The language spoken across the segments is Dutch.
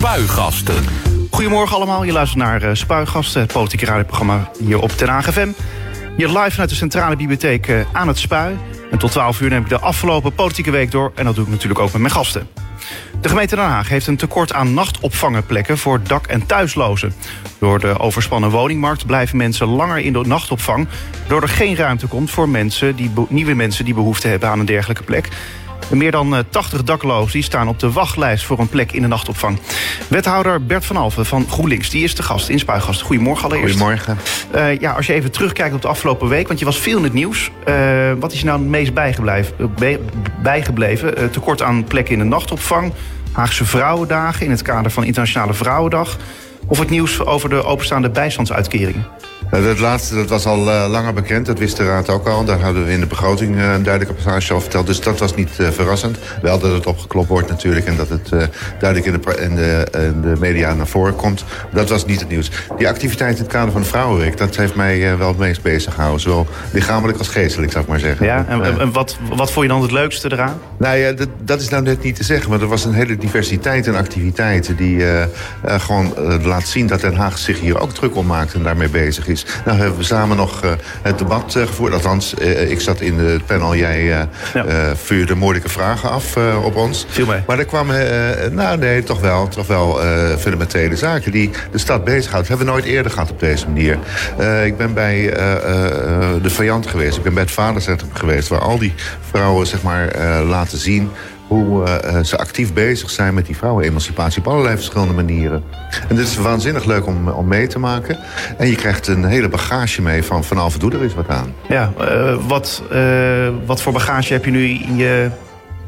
Spuigasten. Goedemorgen allemaal, je luistert naar uh, Spuigasten, het politieke radioprogramma hier op Ten Haag. Hier live vanuit de Centrale Bibliotheek uh, aan het Spui. En tot 12 uur neem ik de afgelopen politieke week door. En dat doe ik natuurlijk ook met mijn gasten. De gemeente Den Haag heeft een tekort aan nachtopvangenplekken voor dak- en thuislozen. Door de overspannen woningmarkt blijven mensen langer in de nachtopvang... doordat er geen ruimte komt voor mensen die, nieuwe mensen die behoefte hebben aan een dergelijke plek. Meer dan 80 eh, daklozen staan op de wachtlijst voor een plek in de nachtopvang. Wethouder Bert van Alven van GroenLinks, die is de gast in Spuigast. Goedemorgen allereerst. Goedemorgen. Uh, ja, als je even terugkijkt op de afgelopen week, want je was veel in het nieuws. Uh, wat is je nou het meest bijgebleven? bijgebleven? tekort aan plekken in de nachtopvang, Haagse Vrouwendagen in het kader van Internationale Vrouwendag... of het nieuws over de openstaande bijstandsuitkeringen? Het nou, laatste dat was al uh, langer bekend, dat wist de Raad ook al. Daar hadden we in de begroting uh, een duidelijke passage over verteld. Dus dat was niet uh, verrassend. Wel dat het opgeklopt wordt natuurlijk en dat het duidelijk in de, in, de, in de, media naar voren komt. Dat was niet het nieuws. Die activiteit in het kader van de Vrouwenweek, dat heeft mij wel het meest bezig gehouden. Zowel lichamelijk als geestelijk, zou ik maar zeggen. Ja, en, en wat, wat vond je dan het leukste eraan? Nou ja, dat, dat, is nou net niet te zeggen. Maar er was een hele diversiteit in activiteiten die gewoon laat zien dat Den Haag zich hier ook druk om maakt en daarmee bezig is. Nou hebben we samen nog uh, het debat uh, gevoerd. Althans, uh, ik zat in het panel. Jij ja. vuurde moeilijke vragen af op ons. Viel. Maar er kwamen, nou nee, toch wel, toch wel fundamentele zaken die de stad bezighoudt. Dat hebben we nooit eerder gehad op deze manier. ik ben bij de vijand geweest. Ik ben bij het vadercentrum geweest. Waar al die vrouwen, zeg maar, laten zien hoe uh, ze actief bezig zijn met die vrouwenemancipatie op allerlei verschillende manieren. En dit is waanzinnig leuk om, om mee te maken. En je krijgt een hele bagage mee van van Alve Doe er is wat aan. Ja, uh, wat, wat voor bagage heb je nu in je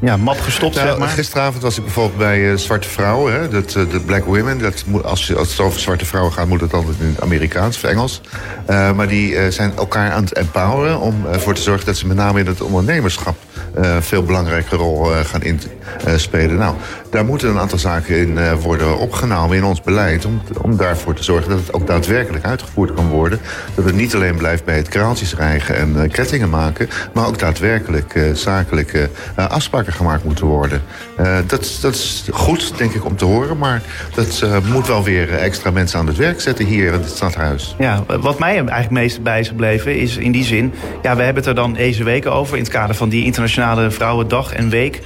ja, mat gestopt, nou, zeg maar? Gisteravond was ik bijvoorbeeld bij Zwarte Vrouwen, hè, dat, de Black Women. Dat moet, als, als het over zwarte vrouwen gaat, moet het altijd in het Amerikaans of Engels. maar die zijn elkaar aan het empoweren om ervoor te zorgen dat ze met name in het ondernemerschap uh, veel belangrijke rol gaan inspelen. Nou, daar moeten een aantal zaken in worden opgenomen in ons beleid... Om, om daarvoor te zorgen dat het ook daadwerkelijk uitgevoerd kan worden. Dat het niet alleen blijft bij het kraaltjes rijgen en kettingen maken... maar ook daadwerkelijk zakelijke afspraken gemaakt moeten worden. dat, dat is goed, denk ik, om te horen... maar dat moet wel weer extra mensen aan het werk zetten hier in het stadhuis. Ja, wat mij eigenlijk meest bij is gebleven is in die zin... ja, we hebben het er dan deze week over in het kader van die internationale Vrouwendag en Week.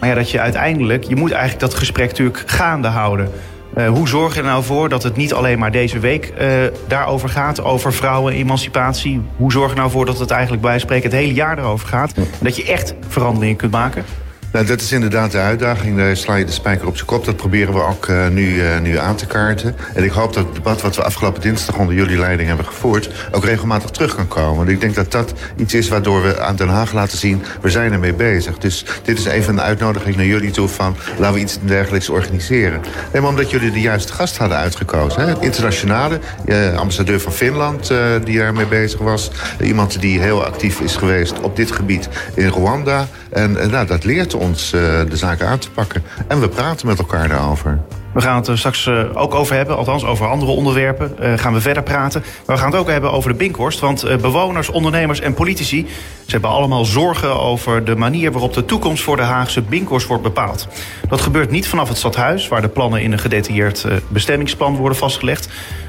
Maar ja, dat je uiteindelijk, je moet eigenlijk dat gesprek natuurlijk gaande houden. Uh, hoe zorg je er nou voor dat het niet alleen maar deze week uh, daarover gaat, over vrouwenemancipatie? Hoe zorg je er nou voor dat het eigenlijk bij spreken het hele jaar erover gaat? Dat je echt veranderingen kunt maken? Nou, dat is inderdaad de uitdaging. Daar sla je de spijker op zijn kop. Dat proberen we ook uh, nu, uh, nu aan te kaarten. En ik hoop dat het debat wat we afgelopen dinsdag onder jullie leiding hebben gevoerd... ook regelmatig terug kan komen. Want ik denk dat dat iets is waardoor we aan Den Haag laten zien... we zijn ermee bezig. Dus dit is even een uitnodiging naar jullie toe van... laten we iets dergelijks organiseren. En omdat jullie de juiste gast hadden uitgekozen. Hè? Internationale, uh, ambassadeur van Finland die daarmee bezig was. iemand die heel actief is geweest op dit gebied in Rwanda. En nou, dat leert ons uh, de zaken aan te pakken. En we praten met elkaar daarover. We gaan het er straks uh, ook over hebben, althans over andere onderwerpen. Gaan we verder praten. Maar we gaan het ook hebben over de Binkhorst. Want bewoners, ondernemers en politici... ze hebben allemaal zorgen over de manier waarop de toekomst... voor de Haagse Binkhorst wordt bepaald. Dat gebeurt niet vanaf het stadhuis... waar de plannen in een gedetailleerd bestemmingsplan worden vastgelegd.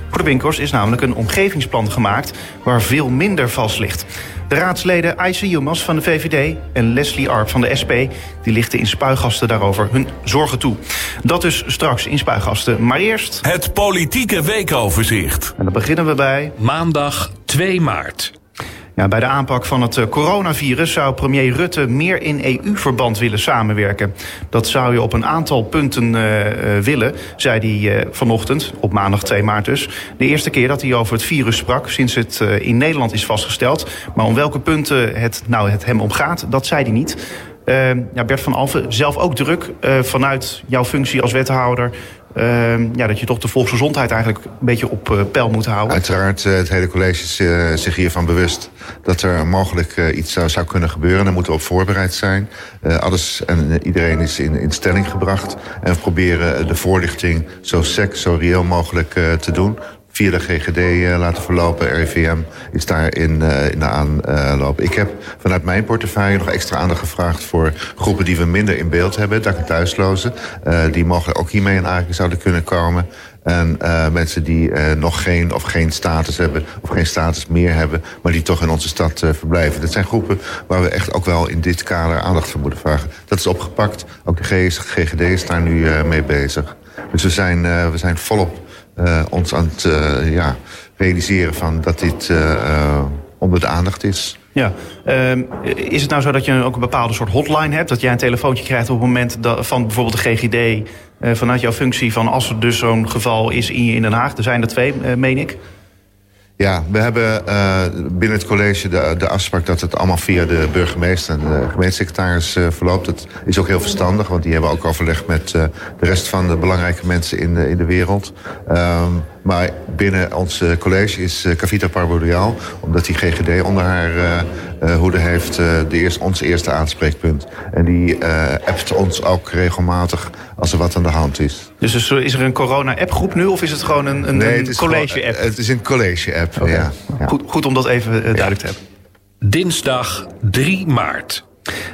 Voor de Binkhorst is namelijk een omgevingsplan gemaakt... waar veel minder vast ligt. De raadsleden Aisha Yilmaz van de VVD en Leslie Arp van de SP... die lichten in Spuigasten daarover hun zorgen toe. Dat dus straks in Spuigasten. Maar eerst... Het politieke weekoverzicht. En dan beginnen we bij... Maandag 2 maart. Bij de aanpak van het eh, coronavirus zou premier Rutte meer in EU-verband willen samenwerken. Dat zou je op een aantal punten uh, willen, zei hij vanochtend, op maandag 2 maart dus. De eerste keer dat hij over het virus sprak sinds het in Nederland is vastgesteld. Maar om welke punten het nou het hem omgaat, dat zei hij niet. Ja, Bert van Alphen, zelf ook druk vanuit jouw functie als wethouder. Uh, ja, dat je toch de volksgezondheid eigenlijk een beetje op uh, peil moet houden. Uiteraard, het hele college is zich hiervan bewust dat er mogelijk iets zou, zou kunnen gebeuren. Daar moeten we op voorbereid zijn. alles en iedereen is in, in stelling gebracht. En we proberen de voorlichting zo sec, zo reëel mogelijk te doen via de GGD uh, laten verlopen. RIVM is daar in, uh, in de aanloop. Ik heb vanuit mijn portefeuille nog extra aandacht gevraagd... voor groepen die we minder in beeld hebben, dak- en thuislozen. Uh, die mogelijk ook hiermee in aanraking zouden kunnen komen. En mensen die nog geen of geen status hebben... of geen status meer hebben, maar die toch in onze stad verblijven. Dat zijn groepen waar we echt ook wel in dit kader aandacht voor moeten vragen. Dat is opgepakt. Ook de GGD is daar nu mee bezig. Dus we zijn, we zijn volop ons aan het ja, realiseren van dat dit onder de aandacht is. Ja, uh, is het nou zo dat je ook een bepaalde soort hotline hebt? Dat jij een telefoontje krijgt op het moment dat, van bijvoorbeeld de GGD... Vanuit jouw functie van als er dus zo'n geval is in, in Den Haag. Er zijn er twee, meen ik. Ja, we hebben uh, binnen het college de, de afspraak dat het allemaal via de burgemeester en de gemeentesecretaris uh, verloopt. Dat is ook heel verstandig, want die hebben ook overleg met uh, de rest van de belangrijke mensen in de, in de wereld. Um, maar binnen ons college is Cavita Parboreal, omdat die GGD onder haar uh, hoede heeft, uh, de eerste, ons eerste aanspreekpunt. En die uh, appt ons ook regelmatig als er wat aan de hand is. Dus is er een corona-appgroep nu of is het gewoon een, een, nee, een college-app? Het is een college-app, okay. ja. ja. Goed, goed om dat even duidelijk ja. te hebben. Dinsdag 3 maart.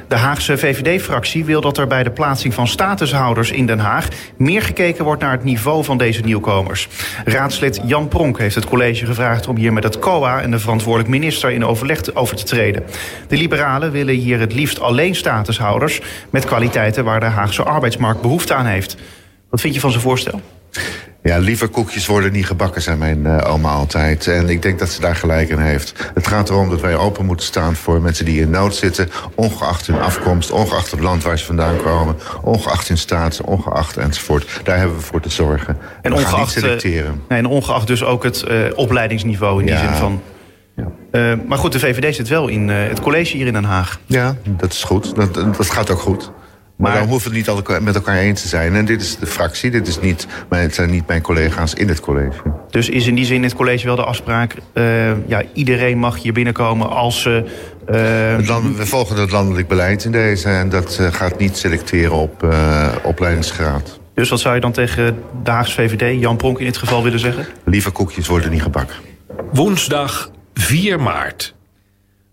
De Haagse VVD-fractie wil dat er bij de plaatsing van statushouders in Den Haag meer gekeken wordt naar het niveau van deze nieuwkomers. Raadslid Jan Pronk heeft het college gevraagd om hier met het COA en de verantwoordelijk minister in overleg over te treden. De liberalen willen hier het liefst alleen statushouders met kwaliteiten waar de Haagse arbeidsmarkt behoefte aan heeft. Wat vind je van zijn voorstel? Ja, liever koekjes worden niet gebakken, zei mijn uh, oma altijd. En ik denk dat ze daar gelijk in heeft. Het gaat erom dat wij open moeten staan voor mensen die in nood zitten... ongeacht hun afkomst, ongeacht het land waar ze vandaan komen... ongeacht hun staat, ongeacht enzovoort. Daar hebben we voor te zorgen. En we ongeacht, niet selecteren. Uh, en ongeacht dus ook het uh, opleidingsniveau in die zin van... Ja. Uh, maar goed, de VVD zit wel in uh, het college hier in Den Haag. Ja, dat is goed. Dat, dat gaat ook goed. Maar, maar dan hoeven we het niet met elkaar eens te zijn. En dit is de fractie, dit is niet, het zijn niet mijn collega's in het college. Dus is in die zin in het college wel de afspraak... Uh, ja, iedereen mag hier binnenkomen als ze... Uh... Land, we volgen het landelijk beleid in deze... en dat uh, gaat niet selecteren op uh, opleidingsgraad. Dus wat zou je dan tegen de Haagse VVD, Jan Pronk in dit geval willen zeggen? Liever koekjes worden niet gebakken. Woensdag 4 maart.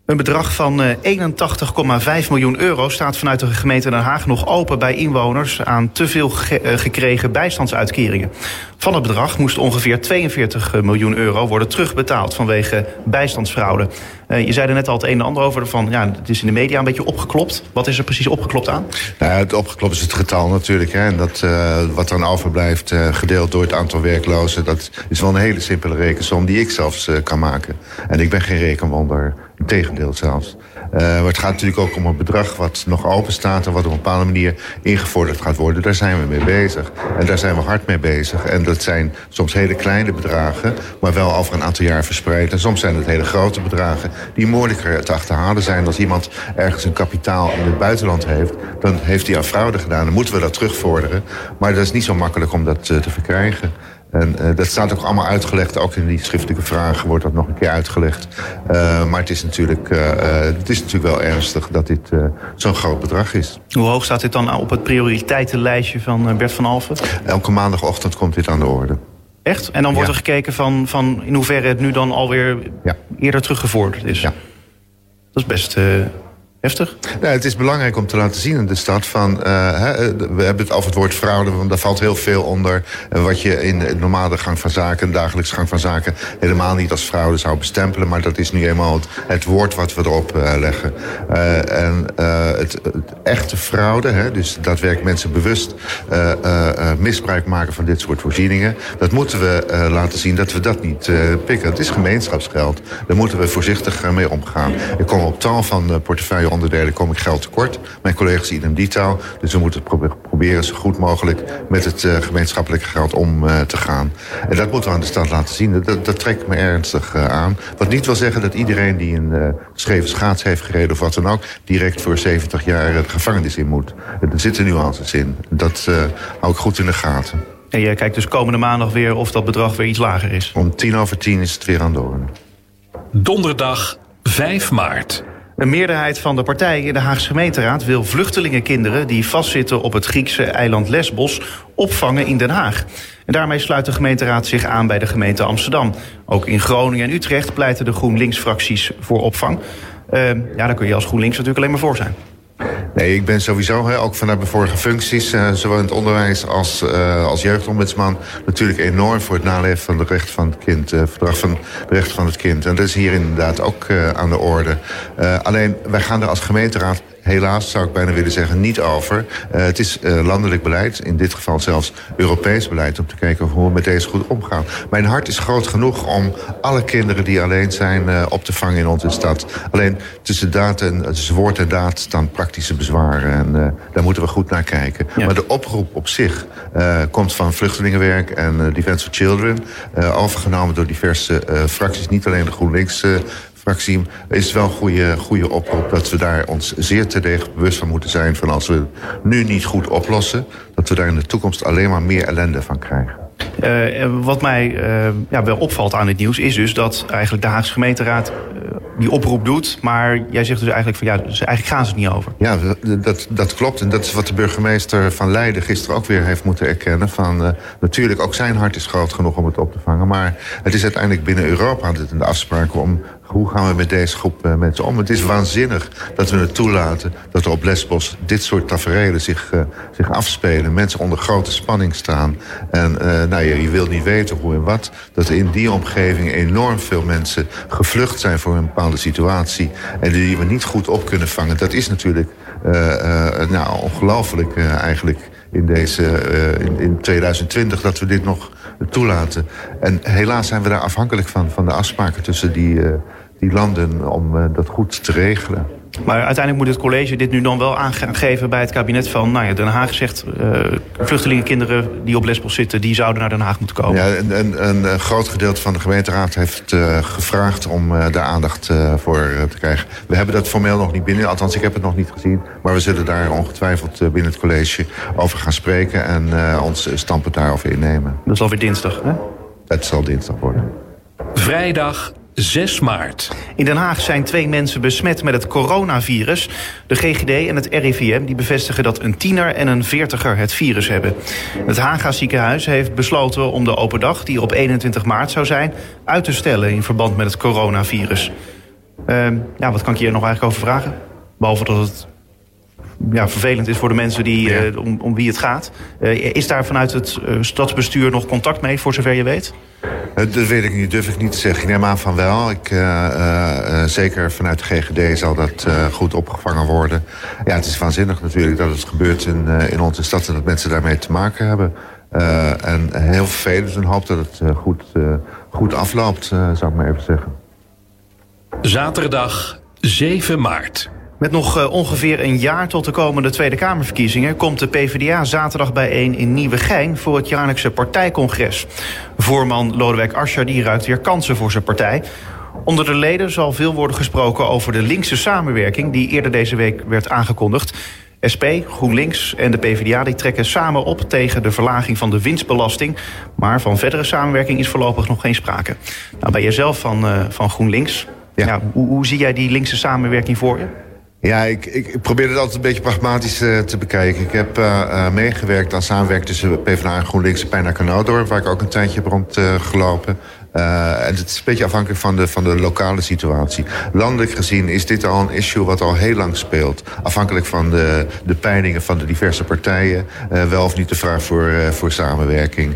Een bedrag van 81,5 miljoen euro staat vanuit de gemeente Den Haag nog open bij inwoners aan te veel ge gekregen bijstandsuitkeringen. Van het bedrag moest ongeveer 42 miljoen euro worden terugbetaald vanwege bijstandsfraude. Je zei er net al het een en ander over van ja, het is in de media een beetje opgeklopt. Wat is er precies opgeklopt aan? Nou, het opgeklopt is het getal natuurlijk. Hè. En dat, uh, wat dan overblijft, gedeeld door het aantal werklozen, dat is wel een hele simpele rekensom die ik zelfs kan maken. En ik ben geen rekenwonder. Integendeel zelfs. Uh, maar het gaat natuurlijk ook om een bedrag wat nog open staat... en wat op een bepaalde manier ingevorderd gaat worden. Daar zijn we mee bezig. En daar zijn we hard mee bezig. En dat zijn soms hele kleine bedragen... maar wel over een aantal jaar verspreid. En soms zijn het hele grote bedragen... die moeilijker te achterhalen zijn. Als iemand ergens een kapitaal in het buitenland heeft... dan heeft hij aan fraude gedaan. Dan moeten we dat terugvorderen. Maar dat is niet zo makkelijk om dat uh, te verkrijgen. En uh, dat staat ook allemaal uitgelegd. Ook in die schriftelijke vragen wordt dat nog een keer uitgelegd. Uh, maar het is, natuurlijk, uh, het is natuurlijk wel ernstig dat dit zo'n groot bedrag is. Hoe hoog staat dit dan op het prioriteitenlijstje van Bert van Alphen? Elke maandagochtend komt dit aan de orde. Echt? En dan wordt ja. er gekeken van, van in hoeverre het nu dan alweer ja. eerder teruggevorderd is? Ja. Dat is best... Nou, het is belangrijk om te laten zien in de stad van... Uh, hè, we hebben het over het woord fraude, want daar valt heel veel onder... Uh, wat je in de normale gang van zaken, dagelijks gang van zaken... helemaal niet als fraude zou bestempelen. Maar dat is nu eenmaal het, woord wat we erop leggen. en het, het, echte fraude, hè, dus daadwerkelijk mensen bewust misbruik maken... van dit soort voorzieningen, dat moeten we laten zien dat we dat niet pikken. Het is gemeenschapsgeld. Daar moeten we voorzichtig mee omgaan. Ik kom op tal van portefeuille onderdelen kom ik geld tekort. Mijn collega's idem detail. Dus we moeten het proberen zo goed mogelijk met het uh, gemeenschappelijke geld om uh, te gaan. En dat moeten we aan de stad laten zien. Dat, dat trekt me ernstig uh, aan. Wat niet wil zeggen dat iedereen die een scheve schaats heeft gereden of wat dan ook... direct voor 70 jaar de gevangenis in moet. Er zitten nuances in. Dat hou ik goed in de gaten. En jij kijkt dus komende maandag weer of dat bedrag weer iets lager is? Om tien over tien is het weer aan de orde. Donderdag 5 maart. Een meerderheid van de partijen in de Haagse gemeenteraad wil vluchtelingenkinderen die vastzitten op het Griekse eiland Lesbos opvangen in Den Haag. En daarmee sluit de gemeenteraad zich aan bij de gemeente Amsterdam. Ook in Groningen en Utrecht pleiten de GroenLinks-fracties voor opvang. Uh, ja, daar kun je als GroenLinks natuurlijk alleen maar voor zijn. Nee, ik ben sowieso, hè, ook vanuit mijn vorige functies... Uh, zowel in het onderwijs als, uh, als jeugdombudsman... natuurlijk enorm voor het naleven van de recht van het kind. Uh, verdrag van de recht van het kind. En dat is hier inderdaad ook aan de orde. alleen, wij gaan er als gemeenteraad helaas zou ik bijna willen zeggen niet over. Uh, het is uh, landelijk beleid, in dit geval zelfs Europees beleid... om te kijken hoe we met deze goed omgaan. Mijn hart is groot genoeg om alle kinderen die alleen zijn uh, op te vangen in onze stad. Alleen tussen, daad en, tussen woord en daad staan praktische bezwaren. En daar moeten we goed naar kijken. Ja. Maar de oproep op zich komt van Vluchtelingenwerk en Defense for Children... overgenomen door diverse fracties, niet alleen de GroenLinks fractie is het wel een goede, goede oproep dat we daar ons zeer terdege bewust van moeten zijn van als we nu niet goed oplossen, dat we daar in de toekomst alleen maar meer ellende van krijgen. Uh, wat mij uh, ja, wel opvalt aan dit nieuws is dus dat eigenlijk de Haagse gemeenteraad uh, die oproep doet. Maar jij zegt dus eigenlijk van ja, dus eigenlijk gaan ze het niet over. Ja, dat, dat klopt. En dat is wat de burgemeester van Leiden gisteren ook weer heeft moeten erkennen. Van, natuurlijk, ook zijn hart is groot genoeg om het op te vangen. Maar het is uiteindelijk binnen Europa de afspraken om hoe gaan we met deze groep uh, mensen om? Het is waanzinnig dat we het toelaten dat er op Lesbos dit soort tafereelen zich, uh, zich afspelen. Mensen onder grote spanning staan. En uh, nou, je, je wilt niet weten hoe en wat. Dat er in die omgeving enorm veel mensen gevlucht zijn voor een bepaalde situatie. En die we niet goed op kunnen vangen. Dat is natuurlijk nou, ongelooflijk eigenlijk in, deze, in, in 2020 dat we dit nog toelaten. En helaas zijn we daar afhankelijk van, van de afspraken tussen die, uh, die landen om uh, dat goed te regelen. Maar uiteindelijk moet het college dit nu dan wel aangeven bij het kabinet van... nou ja, Den Haag zegt uh, vluchtelingenkinderen die op Lesbos zitten... die zouden naar Den Haag moeten komen. Ja, een, een, een groot gedeelte van de gemeenteraad heeft uh, gevraagd om uh, daar aandacht voor te krijgen. We hebben dat formeel nog niet binnen, althans ik heb het nog niet gezien. Maar we zullen daar ongetwijfeld binnen het college over gaan spreken... en ons standpunt daarover innemen. Dat is alweer dinsdag, hè? Het zal dinsdag worden. Vrijdag 6 maart. In Den Haag zijn twee mensen besmet met het coronavirus. De GGD en het RIVM die bevestigen dat een tiener en een veertiger het virus hebben. Het Haga ziekenhuis heeft besloten om de open dag, die op 21 maart zou zijn, uit te stellen in verband met het coronavirus. Ja, wat kan ik hier nog eigenlijk over vragen? Behalve dat het ja, vervelend is voor de mensen die, ja. uh, om, om wie het gaat. Uh, is daar vanuit het uh, stadsbestuur nog contact mee, voor zover je weet? Dat weet ik niet, durf ik niet te zeggen. Ik neem aan van wel. Ik, zeker vanuit de GGD zal dat goed opgevangen worden. Ja, het is waanzinnig natuurlijk dat het gebeurt in, in onze stad... en dat mensen daarmee te maken hebben. en heel vervelend en hoop dat het goed, goed afloopt, zou ik maar even zeggen. Zaterdag 7 maart. Met nog uh, ongeveer een jaar tot de komende Tweede Kamerverkiezingen... komt de PvdA zaterdag bijeen in Nieuwegein voor het jaarlijkse partijcongres. Voorman Lodewijk Asscher die ruikt weer kansen voor zijn partij. Onder de leden zal veel worden gesproken over de linkse samenwerking... die eerder deze week werd aangekondigd. SP, GroenLinks en de PvdA die trekken samen op tegen de verlaging van de winstbelasting. Maar van verdere samenwerking is voorlopig nog geen sprake. Nou, ben je zelf van, uh, van GroenLinks. Ja. Ja, hoe, hoe zie jij die linkse samenwerking voor je? Ja, ik, ik, probeer het altijd een beetje pragmatisch uh, te bekijken. Ik heb uh, uh, meegewerkt aan samenwerking tussen PvdA en GroenLinks en Pijna Kanaaldorp... waar ik ook een tijdje heb rondgelopen. Uh, het is een beetje afhankelijk van de, van de lokale situatie. Landelijk gezien is dit al een issue wat al heel lang speelt. Afhankelijk van de, de peilingen van de diverse partijen. Uh, wel of niet de vraag voor, uh, voor samenwerking.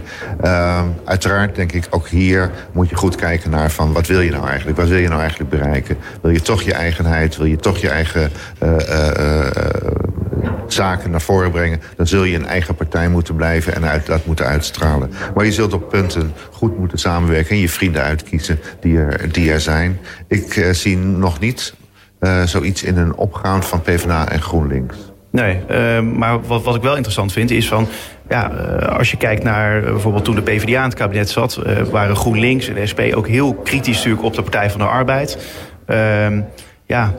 uiteraard denk ik ook hier moet je goed kijken naar van wat wil je nou eigenlijk? Wat wil je nou eigenlijk bereiken? Wil je toch je eigenheid? Wil je toch je eigen zaken naar voren brengen... dan zul je een eigen partij moeten blijven en uit, dat moeten uitstralen. Maar je zult op punten goed moeten samenwerken... en je vrienden uitkiezen die er, die er zijn. Ik uh, zie nog niet uh, zoiets in een opgaan van PvdA en GroenLinks. Nee, uh, maar wat, wat ik wel interessant vind is van... Ja, als je kijkt naar bijvoorbeeld toen de PvdA in het kabinet zat... waren GroenLinks en de SP ook heel kritisch natuurlijk op de Partij van de Arbeid. Ehm, ja,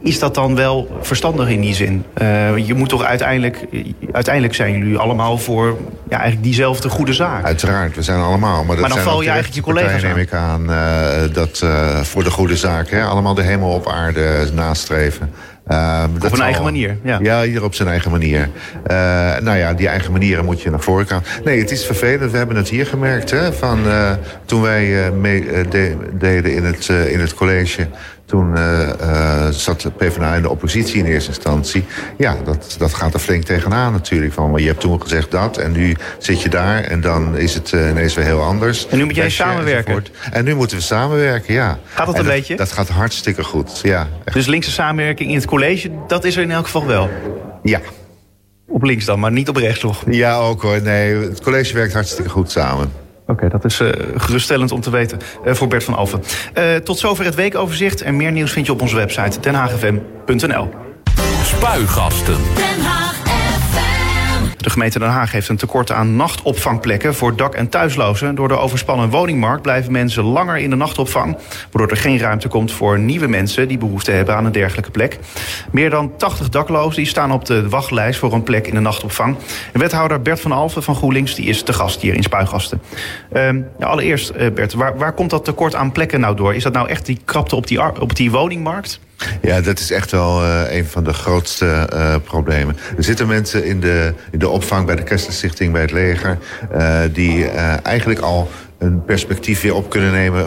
is dat dan wel verstandig in die zin? Uh, je moet toch uiteindelijk, uiteindelijk zijn jullie allemaal voor ja, eigenlijk diezelfde goede zaak. Uiteraard, we zijn allemaal. Maar, dat maar dan val je eigenlijk je collega's neem ik aan, uh, dat uh, voor de goede zaak, hè, allemaal de hemel op aarde nastreven. Uh, op een eigen manier. Ja. ja, ieder op zijn eigen manier. Uh, nou ja, die eigen manieren moet je naar voren gaan. Nee, het is vervelend. We hebben het hier gemerkt. Hè, van, uh, toen wij mee de, deden in het, in het college. Toen zat de PvdA in de oppositie in eerste instantie. Ja, dat, dat gaat er flink tegenaan natuurlijk. Van, maar je hebt toen gezegd dat en nu zit je daar. En dan is het ineens weer heel anders. En nu moet jij samenwerken. En nu moeten we samenwerken, ja. Gaat dat en een beetje? Dat gaat hartstikke goed, ja. Echt. Dus linkse samenwerking in het college college, dat is er in elk geval wel. Ja. Op links dan, maar niet op rechts toch? Ja, ook hoor. Nee, het college werkt hartstikke goed samen. Oké, okay, dat is uh, geruststellend om te weten uh, voor Bert van Alphen. Uh, tot zover het weekoverzicht. En meer nieuws vind je op onze website denhagfm.nl. Spuigasten. Den Haag. De gemeente Den Haag heeft een tekort aan nachtopvangplekken voor dak- en thuislozen. Door de overspannen woningmarkt blijven mensen langer in de nachtopvang, waardoor er geen ruimte komt voor nieuwe mensen die behoefte hebben aan een dergelijke plek. Meer dan 80 daklozen staan op de wachtlijst voor een plek in de nachtopvang. Wethouder Bert van Alphen van GroenLinks die is te gast hier in Spuigasten. Uh, allereerst, uh, Bert, waar, waar komt dat tekort aan plekken nou door? Is dat nou echt die krapte op die, op die woningmarkt? Ja, dat is echt wel uh, een van de grootste uh, problemen. Er zitten mensen in de, in de opvang bij de Kesterstichting, bij het leger... Uh, die eigenlijk al een perspectief weer op kunnen nemen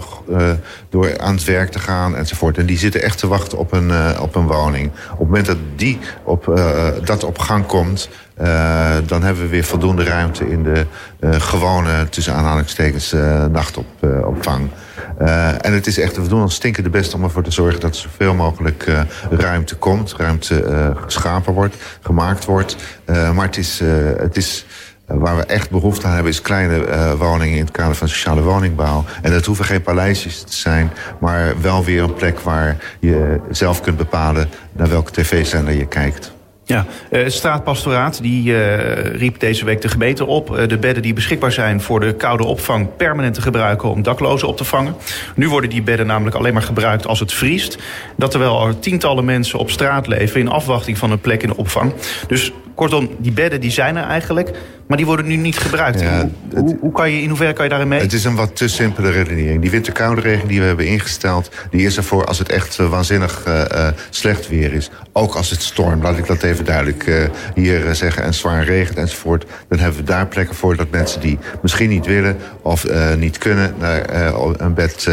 door aan het werk te gaan enzovoort. En die zitten echt te wachten op een, op een woning. Op het moment dat die op, dat op gang komt... Dan hebben we weer voldoende ruimte in de gewone, tussen aanhalingstekens, nachtopvang. en het is echt, we doen ons stinkende best om ervoor te zorgen dat er zoveel mogelijk ruimte komt, ruimte geschapen wordt, gemaakt wordt. maar het is, het is Waar we echt behoefte aan hebben is kleine uh, woningen in het kader van sociale woningbouw. En dat hoeven geen paleisjes te zijn, maar wel weer een plek waar je zelf kunt bepalen naar welke tv-zender je kijkt. Ja, het straatpastoraat die, uh, riep deze week de gemeente op... Uh, de bedden die beschikbaar zijn voor de koude opvang permanent te gebruiken... om daklozen op te vangen. Nu worden die bedden namelijk alleen maar gebruikt als het vriest. Dat terwijl er tientallen mensen op straat leven... in afwachting van een plek in de opvang. Dus kortom, die bedden die zijn er eigenlijk... maar die worden nu niet gebruikt. Ja, hoe, hoe, hoe, kan je, in hoeverre kan je daarin mee? Het is een wat te simpele redenering. Die winterkoude regeling die we hebben ingesteld... die is ervoor als het echt waanzinnig slecht weer is. Ook als het stormt, laat ik dat even duidelijk uh, hier uh, zeggen... en zwaar regent enzovoort... dan hebben we daar plekken voor dat mensen die misschien niet willen... of uh, niet kunnen, naar een bed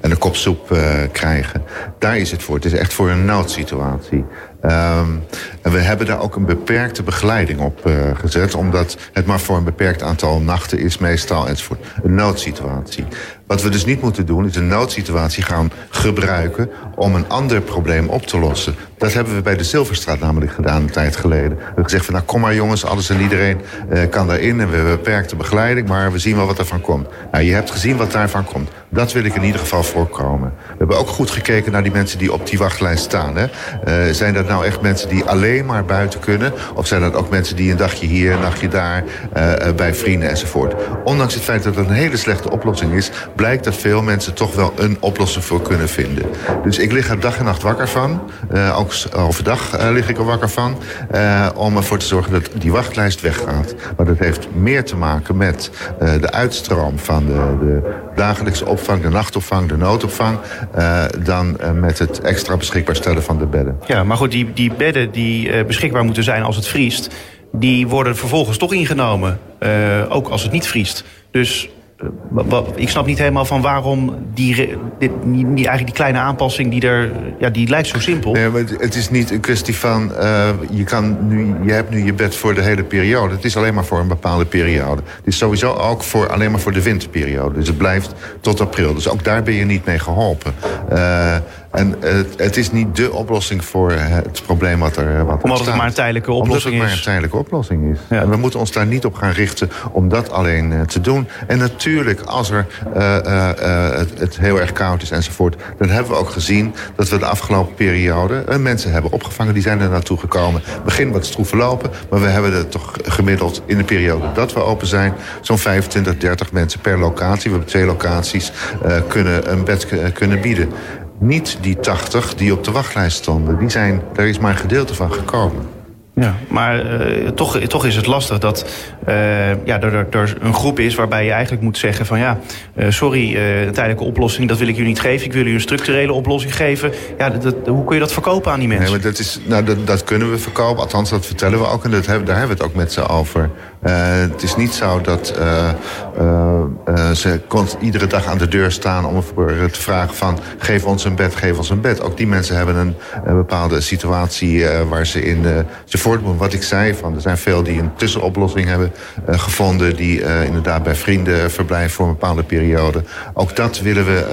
en een kop soep krijgen. Daar is het voor. Het is echt voor een noodsituatie. Um, en we hebben daar ook een beperkte begeleiding op gezet... omdat het maar voor een beperkt aantal nachten is meestal enzovoort. Een noodsituatie. Wat we dus niet moeten doen, is een noodsituatie gaan gebruiken... om een ander probleem op te lossen. Dat hebben we bij de Zilverstraat namelijk gedaan een tijd geleden. We hebben gezegd van nou kom maar jongens, alles en iedereen uh, kan daarin... en we hebben beperkte begeleiding, maar we zien wel wat ervan komt. Nou, je hebt gezien wat daarvan komt. Dat wil ik in ieder geval voorkomen. We hebben ook goed gekeken naar die mensen die op die wachtlijst staan. Hè. Uh, zijn dat nou echt mensen die alleen maar buiten kunnen? Of zijn dat ook mensen die een dagje hier, een dagje daar... Uh, bij vrienden enzovoort? Ondanks het feit dat het een hele slechte oplossing is... blijkt dat veel mensen toch wel een oplossing voor kunnen vinden. Dus ik lig er dag en nacht wakker van. Uh, ook overdag uh, lig ik er wakker van. Uh, om ervoor te zorgen dat die wachtlijst weggaat. Maar dat heeft meer te maken met de uitstroom van de, de dagelijkse opvang, de nachtopvang, de noodopvang... dan met het extra beschikbaar stellen van de bedden. Ja, maar goed, die, die bedden die beschikbaar moeten zijn als het vriest... die worden vervolgens toch ingenomen, ook als het niet vriest. Dus ik snap niet helemaal van waarom die, die, eigenlijk die kleine aanpassing die er, ja, die lijkt zo simpel. Maar het is niet een kwestie van, uh, je, kan nu, je hebt nu je bed voor de hele periode. Het is alleen maar voor een bepaalde periode. Het is sowieso ook voor, alleen maar voor de winterperiode. Dus het blijft tot april. Dus ook daar ben je niet mee geholpen. Uh, en het, het, is niet dé oplossing voor het probleem wat er wat Omdat het maar een tijdelijke oplossing Omdat het maar een tijdelijke oplossing is. Ja. En we moeten ons daar niet op gaan richten om dat alleen uh, te doen. En natuurlijk, als er uh, uh, het, het, heel erg koud is enzovoort... dan hebben we ook gezien dat we de afgelopen periode... mensen hebben opgevangen, die zijn er naartoe gekomen. Begin wat stroef verlopen, maar we hebben er toch gemiddeld... in de periode dat we open zijn, zo'n 25, 30 mensen per locatie. We hebben twee locaties, kunnen een bed kunnen bieden. Niet die 80 die op de wachtlijst stonden. Die zijn, daar is maar een gedeelte van gekomen. Ja, maar uh, toch, toch is het lastig dat uh, ja, er, er, een groep is waarbij je eigenlijk moet zeggen van ja, uh, sorry, een tijdelijke oplossing, dat wil ik jullie niet geven. Ik wil jullie een structurele oplossing geven. Ja, dat, dat, hoe kun je dat verkopen aan die mensen? Nee, maar dat, is, nou, dat, dat kunnen we verkopen. Althans, dat vertellen we ook. En dat hebben, daar hebben we het ook met ze over. het is niet zo dat ze iedere dag aan de deur staan om voor te vragen van geef ons een bed, geef ons een bed. Ook die mensen hebben een, een bepaalde situatie waar ze in ze. Wat ik zei, van, er zijn veel die een tussenoplossing hebben uh, gevonden... die uh, inderdaad bij vrienden verblijven voor een bepaalde periode. Ook dat willen we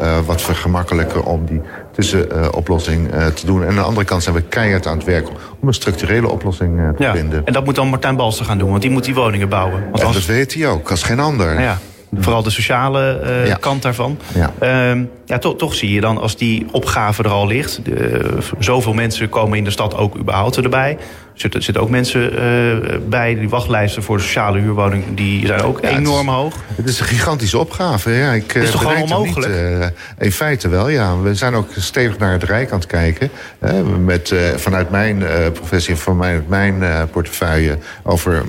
uh, wat vergemakkelijken om die tussenoplossing te doen. En aan de andere kant zijn we keihard aan het werk om een structurele oplossing te ja, vinden. En dat moet dan Martijn Balster gaan doen, want die moet die woningen bouwen. Want als... dat weet hij ook, als geen ander. Ja. Vooral de sociale uh, ja. kant daarvan. Ja. Uh, ja, to toch zie je dan als die opgave er al ligt. De, zoveel mensen komen in de stad ook überhaupt erbij. Er zitten, zitten ook mensen uh, bij. Die wachtlijsten voor de sociale huurwoning die zijn ook ja, enorm het hoog. Het is een gigantische opgave. Ja, ik, is toch gewoon onmogelijk? Niet, in feite wel, ja. We zijn ook stevig naar het Rijk aan het kijken. met, vanuit mijn professie vanuit mijn portefeuille... over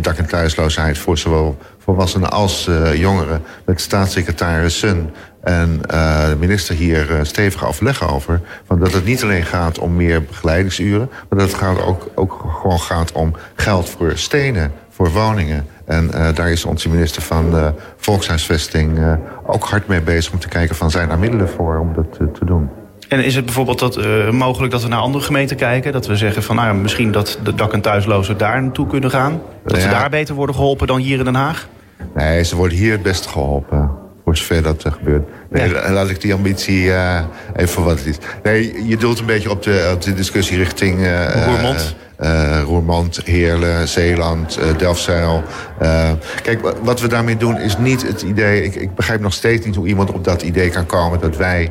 dak- en thuisloosheid voor zowel volwassenen als uh, jongeren... met staatssecretaris Sun en uh, de minister hier uh, stevig overleggen over. Van dat het niet alleen gaat om meer begeleidingsuren... maar dat het gaat ook, ook gewoon gaat om geld voor stenen, voor woningen. En uh, daar is onze minister van Volkshuisvesting ook hard mee bezig... om te kijken van zijn er middelen voor om dat te doen. En is het bijvoorbeeld dat, uh, mogelijk dat we naar andere gemeenten kijken? Dat we zeggen van nou misschien dat de dak- en thuislozen daar naartoe kunnen gaan? Dat ja. ze daar beter worden geholpen dan hier in Den Haag? Nee, ze worden hier het beste geholpen. Voor zover dat er gebeurt. Nee, ja. Laat ik die ambitie uh, even voor wat het is. Nee, je doelt een beetje op de, op de discussie richting... Uh, Roermond? Uh, Roermond, Heerlen, Zeeland, uh, Delfzijl. Uh, kijk, wat we daarmee doen is niet het idee... Ik, ik, begrijp nog steeds niet hoe iemand op dat idee kan komen... dat wij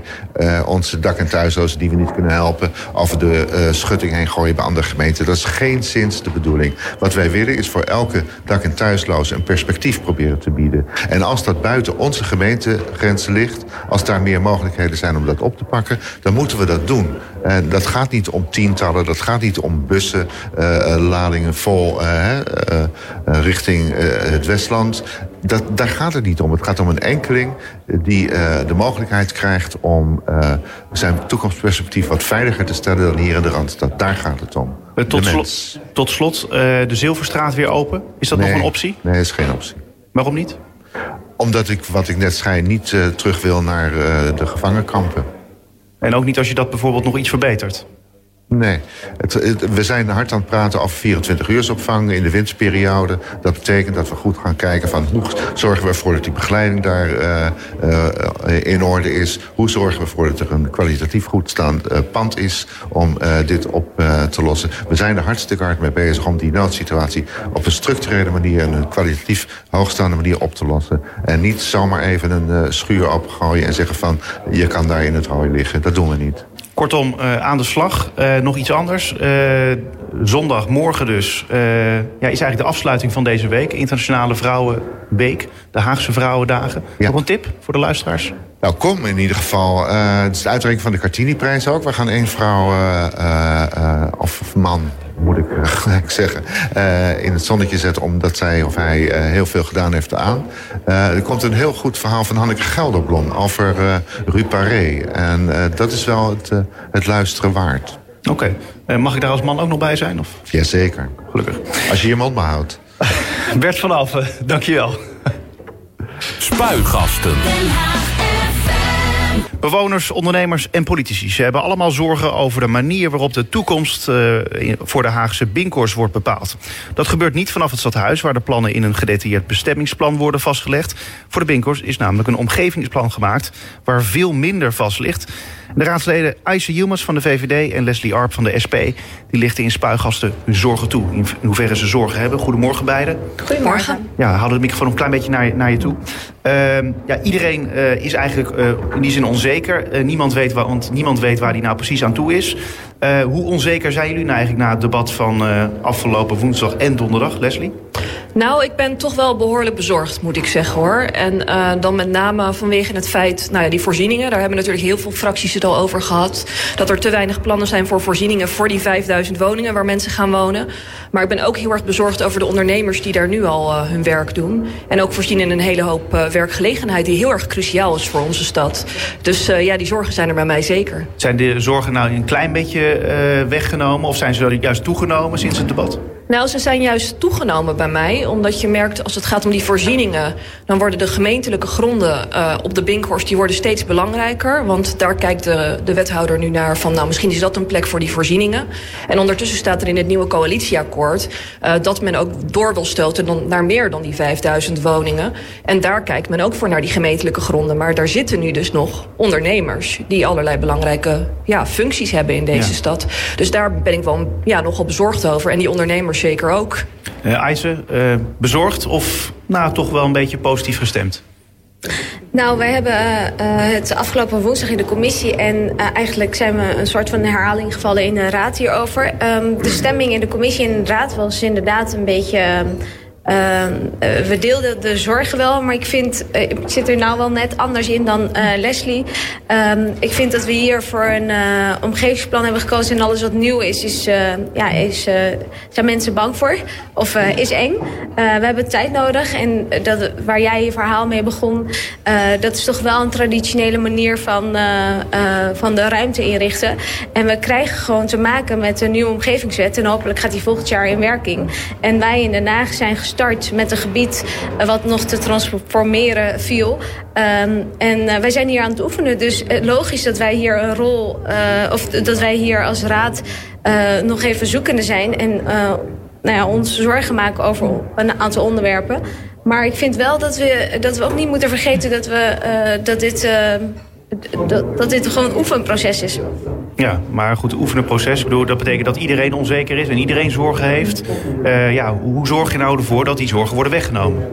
onze dak- en thuislozen die we niet kunnen helpen... over de schutting heen gooien bij andere gemeenten. Dat is geen zins de bedoeling. Wat wij willen is voor elke dak- en thuisloze een perspectief proberen te bieden. En als dat buiten onze gemeentegrenzen ligt... als daar meer mogelijkheden zijn om dat op te pakken... dan moeten we dat doen. En dat gaat niet om tientallen, dat gaat niet om bussen... Uh, ladingen vol uh, uh, richting het Westland. Dat, daar gaat het niet om. Het gaat om een enkeling die de mogelijkheid krijgt om zijn toekomstperspectief wat veiliger te stellen dan hier in de Randstad. Daar gaat het om. Tot slot, tot slot de Zilverstraat weer open. Is dat nee, nog een optie? Nee, dat is geen optie. Waarom niet? Omdat ik, wat ik net zei, niet terug wil naar de gevangenkampen. En ook niet als je dat bijvoorbeeld nog iets verbetert? Nee, we zijn hard aan het praten over 24 uursopvang in de winterperiode. Dat betekent dat we goed gaan kijken van hoe zorgen we ervoor dat die begeleiding daar uh, uh, in orde is. Hoe zorgen we ervoor dat er een kwalitatief goed staand uh, pand is om dit op te lossen. We zijn er hartstikke hard mee bezig om die noodsituatie op een structurele manier en een kwalitatief hoogstaande manier op te lossen. En niet zomaar even een schuur opgooien en zeggen van je kan daar in het hooi liggen. Dat doen we niet. Kortom, uh, aan de slag. Uh, nog iets anders. Uh, zondagmorgen dus ja, is eigenlijk de afsluiting van deze week. Internationale Vrouwenweek. De Haagse Vrouwendagen. Ja. Nog een tip voor de luisteraars? Nou, kom in ieder geval. het is de uitreiking van de Cartini-prijs ook. We gaan één vrouw of man moet ik gelijk zeggen, uh, in het zonnetje zetten... omdat zij of hij uh, heel veel gedaan heeft aan. Uh, er komt een heel goed verhaal van Hanneke Gelderblom over Rue Paré. En dat is wel het, het luisteren waard. Oké. Okay. mag ik daar als man ook nog bij zijn? Of? Jazeker. Gelukkig. Als je je mond behoudt. Bert van Alphen, dankjewel. Spuigasten. Bewoners, ondernemers en politici. Ze hebben allemaal zorgen over de manier waarop de toekomst uh, voor de Haagse Binkors wordt bepaald. Dat gebeurt niet vanaf het stadhuis, waar de plannen in een gedetailleerd bestemmingsplan worden vastgelegd. Voor de Binkors is namelijk een omgevingsplan gemaakt waar veel minder vast ligt. De raadsleden Aisha Yilmaz van de VVD en Leslie Arp van de SP... die lichten in spuigasten hun zorgen toe. In hoeverre ze zorgen hebben. Goedemorgen beiden. Goedemorgen. Ja, houden de microfoon een klein beetje naar je, naar je toe. Uh, ja, iedereen uh, is eigenlijk uh, in die zin onzeker. Niemand, weet waar, want niemand weet waar die nou precies aan toe is. hoe onzeker zijn jullie nou eigenlijk na het debat van afgelopen woensdag en donderdag, Leslie? Nou, ik ben toch wel behoorlijk bezorgd, moet ik zeggen hoor. En uh, dan met name vanwege het feit, nou ja, die voorzieningen. Daar hebben natuurlijk heel veel fracties het al over gehad. Dat er te weinig plannen zijn voor voorzieningen voor die 5000 woningen waar mensen gaan wonen. Maar ik ben ook heel erg bezorgd over de ondernemers die daar nu al uh, hun werk doen. En ook voorzien in een hele hoop uh, werkgelegenheid die heel erg cruciaal is voor onze stad. Dus ja, die zorgen zijn er bij mij zeker. Zijn de zorgen nou een klein beetje weggenomen of zijn ze juist toegenomen sinds het debat? Nou, ze zijn juist toegenomen bij mij. Omdat je merkt, als het gaat om die voorzieningen... dan worden de gemeentelijke gronden uh, op de Binkhorst... die worden steeds belangrijker. Want daar kijkt de, de wethouder nu naar van... nou, misschien is dat een plek voor die voorzieningen. En ondertussen staat er in het nieuwe coalitieakkoord... Uh, dat men ook door wil stoten dan, naar meer dan die 5000 woningen. En daar kijkt men ook voor naar die gemeentelijke gronden. Maar daar zitten nu dus nog ondernemers... die allerlei belangrijke ja, functies hebben in deze ja. stad. Dus daar ben ik wel ja, nogal bezorgd over. En die ondernemers zeker ook. Uh, Eise, uh, bezorgd of nou, toch wel een beetje positief gestemd? Nou, wij hebben uh, het afgelopen woensdag in de commissie... en uh, eigenlijk zijn we een soort van herhaling gevallen in de raad hierover. Um, de stemming in de commissie en de raad was inderdaad een beetje... Uh, we deelden de zorgen wel, maar ik vind, uh, ik zit er nou wel net anders in dan uh, Leslie. Um, ik vind dat we hier voor een omgevingsplan hebben gekozen en alles wat nieuw is, is, ja, is zijn mensen bang voor of is eng. we hebben tijd nodig en dat, waar jij je verhaal mee begon, dat is toch wel een traditionele manier van, van de ruimte inrichten. En we krijgen gewoon te maken met een nieuwe omgevingswet en hopelijk gaat die volgend jaar in werking. En wij in Den Haag zijn gestart met een gebied wat nog te transformeren viel. Um, en uh, wij zijn hier aan het oefenen. Dus uh, logisch dat wij hier een rol, uh, of dat wij hier als raad nog even zoekende zijn. En nou ja, ons zorgen maken over een aantal onderwerpen. Maar ik vind wel dat we, dat we ook niet moeten vergeten dat, we, dat dit dat, dat dit gewoon een oefenproces is. Ja, maar goed, oefenen proces. Ik bedoel, dat betekent dat iedereen onzeker is en iedereen zorgen heeft. Uh, ja, hoe zorg je nou ervoor dat die zorgen worden weggenomen?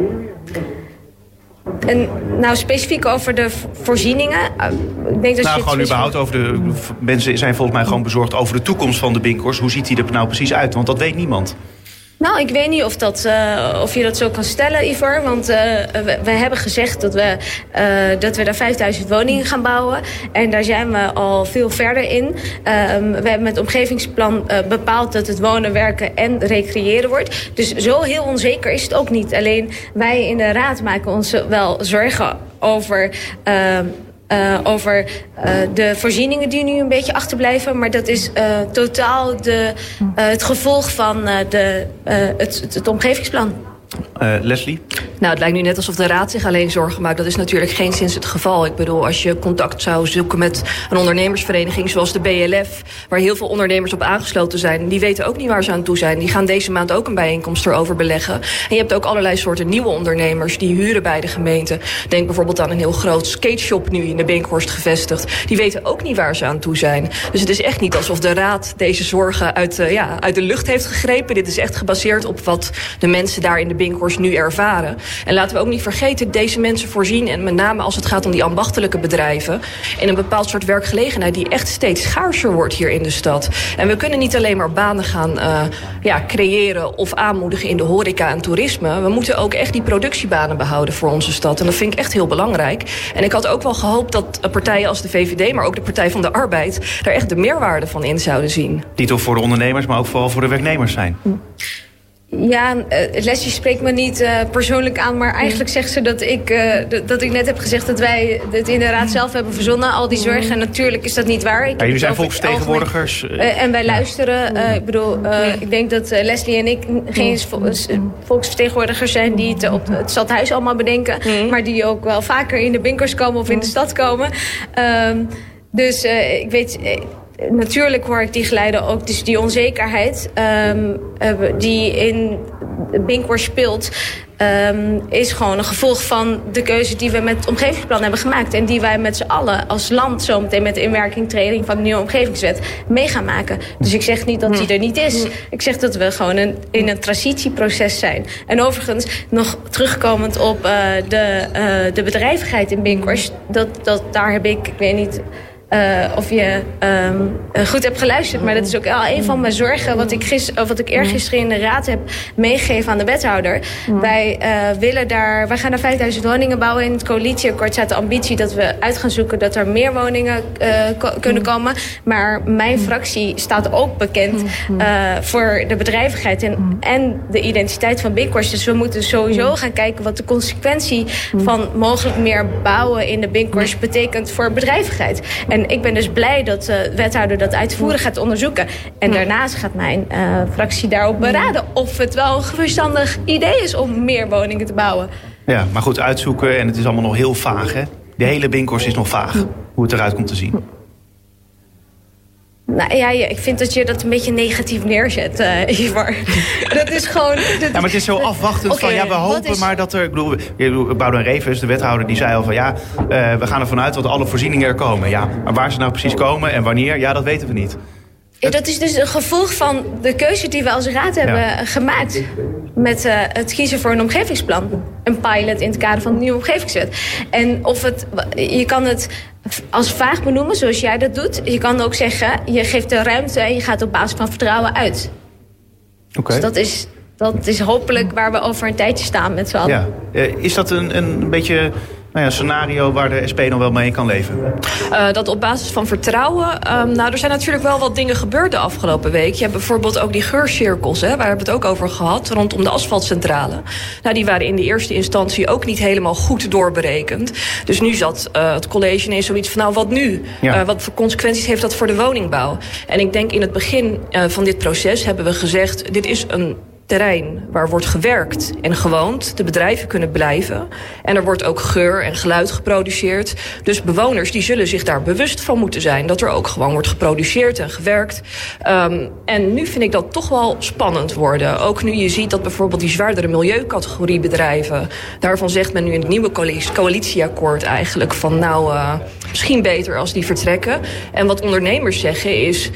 En nou, specifiek over de voorzieningen. Ik denk dat nou, gewoon überhaupt over de... Mensen zijn volgens mij gewoon bezorgd over de toekomst van de Binkers. Hoe ziet die er nou precies uit? Want dat weet niemand. Nou, ik weet niet of, dat, uh, of je dat zo kan stellen, Ivor. Want uh, we, hebben gezegd dat we, uh, dat we daar 5000 woningen gaan bouwen. En daar zijn we al veel verder in. Um, we hebben met omgevingsplan bepaald dat het wonen, werken en recreëren wordt. Dus zo heel onzeker is het ook niet. Alleen wij in de raad maken ons wel zorgen over... Uh, over uh, de voorzieningen die nu een beetje achterblijven. Maar dat is uh, totaal de, het gevolg van de, het, het omgevingsplan. Uh, Leslie? Nou, het lijkt nu net alsof de Raad zich alleen zorgen maakt. Dat is natuurlijk geen sinds het geval. Ik bedoel, als je contact zou zoeken met een ondernemersvereniging zoals de BLF... waar heel veel ondernemers op aangesloten zijn... die weten ook niet waar ze aan toe zijn. Die gaan deze maand ook een bijeenkomst erover beleggen. En je hebt ook allerlei soorten nieuwe ondernemers... die huren bij de gemeente. Denk bijvoorbeeld aan een heel groot skateshop nu in de Binkhorst gevestigd. Die weten ook niet waar ze aan toe zijn. Dus het is echt niet alsof de Raad deze zorgen uit, uh, ja, uit de lucht heeft gegrepen. Dit is echt gebaseerd op wat de mensen daar in de Binkhorst nu ervaren. En laten we ook niet vergeten, deze mensen voorzien... en met name als het gaat om die ambachtelijke bedrijven... in een bepaald soort werkgelegenheid... die echt steeds schaarser wordt hier in de stad. En we kunnen niet alleen maar banen gaan uh, ja, creëren... of aanmoedigen in de horeca en toerisme. We moeten ook echt die productiebanen behouden voor onze stad. En dat vind ik echt heel belangrijk. En ik had ook wel gehoopt dat partijen als de VVD... maar ook de Partij van de Arbeid... daar echt de meerwaarde van in zouden zien. Niet toch voor de ondernemers, maar ook vooral voor de werknemers zijn. Hm. Ja, uh, Leslie spreekt me niet uh, persoonlijk aan, maar eigenlijk zegt ze dat ik, uh, dat ik net heb gezegd dat wij het in de raad zelf hebben verzonnen, al die zorgen. En natuurlijk is dat niet waar. Ik ja, jullie zijn volksvertegenwoordigers. en wij luisteren. ik bedoel, ik denk dat Leslie en ik geen volksvertegenwoordigers zijn die het op het stadhuis allemaal bedenken, maar die ook wel vaker in de binkers komen of in de stad komen. Um, dus ik weet natuurlijk hoor ik die geluiden ook. Dus die onzekerheid um, die in Binkwar speelt... Um, is gewoon een gevolg van de keuze die we met het omgevingsplan hebben gemaakt. En die wij met z'n allen als land zometeen met de inwerkingtreding van de nieuwe omgevingswet mee gaan maken. Dus ik zeg niet dat die er niet is. Ik zeg dat we gewoon een, in een transitieproces zijn. En overigens, nog terugkomend op uh, de, uh, de bedrijvigheid in Binkwars. Dat, dat, daar heb ik, ik weet niet uh, of je um, goed hebt geluisterd. Maar dat is ook al een van mijn zorgen. Wat ik, gister, wat ik eergisteren in de raad heb meegegeven aan de wethouder. Wij, uh, willen daar, wij gaan naar 5000 woningen bouwen. In het coalitieakkoord staat de ambitie dat we uit gaan zoeken dat er meer woningen kunnen komen. Maar mijn fractie staat ook bekend voor de bedrijvigheid en, en de identiteit van Binkhorst. Dus we moeten sowieso gaan kijken wat de consequentie van mogelijk meer bouwen in de Binkhorst betekent voor bedrijvigheid. En ik ben dus blij dat de wethouder dat uitvoerig gaat onderzoeken. En daarnaast gaat mijn uh, fractie daarop beraden of het wel een verstandig idee is om meer woningen te bouwen. Ja, maar goed, uitzoeken en het is allemaal nog heel vaag hè? De hele Binkhorst is nog vaag, hoe het eruit komt te zien. Nou ja, ik vind dat je dat een beetje negatief neerzet, uh, Ivar. dat is gewoon... Dat ja, maar het is zo afwachtend van, ja, we hopen maar dat er... Ik bedoel, Boudewijn Revens, de wethouder, die zei al van... ja, uh, we gaan ervan uit dat alle voorzieningen er komen. Ja, maar waar ze nou precies komen en wanneer, ja, dat weten we niet. Dat is dus een gevolg van de keuze die we als raad hebben gemaakt. Met uh, het kiezen voor een omgevingsplan. Een pilot in het kader van de nieuwe omgevingswet. En of het, je kan het als vaag benoemen, zoals jij dat doet. Je kan ook zeggen, je geeft de ruimte en je gaat op basis van vertrouwen uit. Oké. Dus dat is, dat is hopelijk waar we over een tijdje staan met z'n allen. Ja. Uh, is dat een, een beetje nou ja, scenario waar de SP nog wel mee kan leven? Uh, dat op basis van vertrouwen. Um, nou, er zijn natuurlijk wel wat dingen gebeurd de afgelopen week. Je hebt bijvoorbeeld ook die geurcirkels, hè, waar hebben we het ook over gehad, rondom de asfaltcentrale. Nou, die waren in de eerste instantie ook niet helemaal goed doorberekend. Dus nu zat uh, het college ineens zoiets van, nou, wat nu? Ja. Uh, wat voor consequenties heeft dat voor de woningbouw? En ik denk in het begin van dit proces hebben we gezegd, dit is een terrein waar wordt gewerkt en gewoond. De bedrijven kunnen blijven. En er wordt ook geur en geluid geproduceerd. Dus bewoners die zullen zich daar bewust van moeten zijn... dat er ook gewoon wordt geproduceerd en gewerkt. Um, en nu vind ik dat toch wel spannend worden. Ook nu je ziet dat bijvoorbeeld die zwaardere milieucategorie bedrijven... daarvan zegt men nu in het nieuwe coalitieakkoord eigenlijk... van nou, uh, misschien beter als die vertrekken. En wat ondernemers zeggen is...